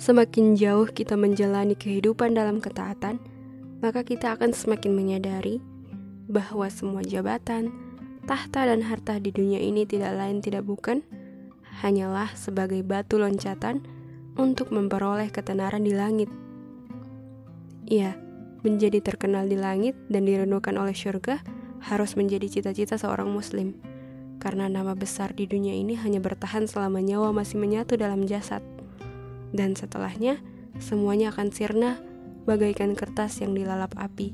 Semakin jauh kita menjalani kehidupan dalam ketaatan, maka kita akan semakin menyadari bahwa semua jabatan, tahta, dan harta di dunia ini tidak lain tidak bukan hanyalah sebagai batu loncatan untuk memperoleh ketenaran di langit. Iya, menjadi terkenal di langit dan direnungkan oleh surga harus menjadi cita-cita seorang muslim. Karena nama besar di dunia ini hanya bertahan selama nyawa masih menyatu dalam jasad. Dan setelahnya, semuanya akan sirna bagaikan kertas yang dilalap api.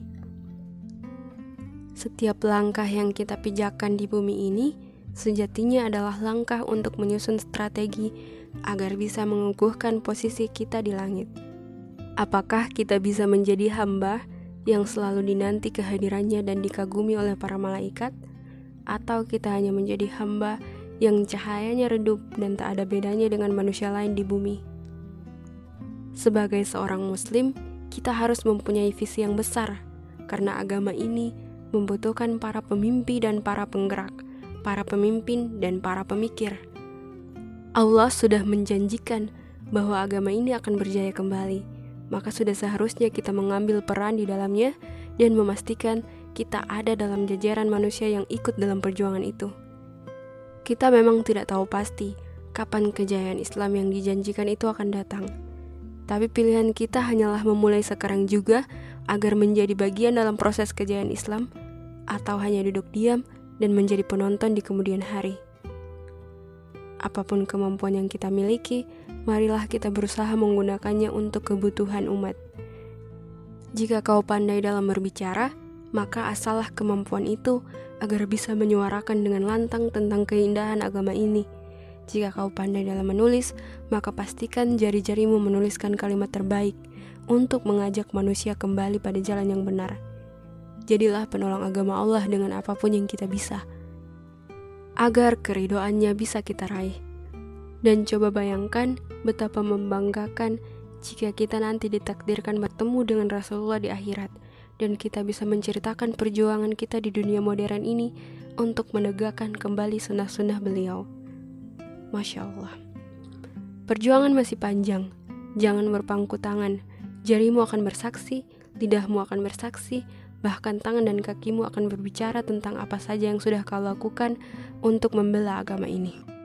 Setiap langkah yang kita pijakan di bumi ini sejatinya adalah langkah untuk menyusun strategi agar bisa mengukuhkan posisi kita di langit. Apakah kita bisa menjadi hamba yang selalu dinanti kehadirannya dan dikagumi oleh para malaikat? atau kita hanya menjadi hamba yang cahayanya redup dan tak ada bedanya dengan manusia lain di bumi. Sebagai seorang Muslim, kita harus mempunyai visi yang besar, karena agama ini membutuhkan para pemimpi dan para penggerak, para pemimpin dan para pemikir. Allah sudah menjanjikan bahwa agama ini akan berjaya kembali, maka sudah seharusnya kita mengambil peran di dalamnya dan memastikan kita ada dalam jajaran manusia yang ikut dalam perjuangan itu. Kita memang tidak tahu pasti kapan kejayaan Islam yang dijanjikan itu akan datang. Tapi pilihan kita hanyalah memulai sekarang juga agar menjadi bagian dalam proses kejayaan Islam atau hanya duduk diam dan menjadi penonton di kemudian hari. Apa pun kemampuan yang kita miliki, marilah kita berusaha menggunakannya untuk kebutuhan umat. Jika kau pandai dalam berbicara, maka asalah kemampuan itu agar bisa menyuarakan dengan lantang tentang keindahan agama ini. Jika kau pandai dalam menulis, maka pastikan jari-jarimu menuliskan kalimat terbaik untuk mengajak manusia kembali pada jalan yang benar. Jadilah penolong agama Allah dengan apa pun yang kita bisa, agar keridoannya bisa kita raih. Dan coba bayangkan betapa membanggakan jika kita nanti ditakdirkan bertemu dengan Rasulullah di akhirat – dan kita bisa menceritakan perjuangan kita di dunia modern ini untuk menegakkan kembali sunnah-sunnah beliau. Masya Allah. Perjuangan masih panjang. Jangan berpangku tangan. Jarimu akan bersaksi, lidahmu akan bersaksi, bahkan tangan dan kakimu akan berbicara tentang apa saja yang sudah kau lakukan untuk membela agama ini.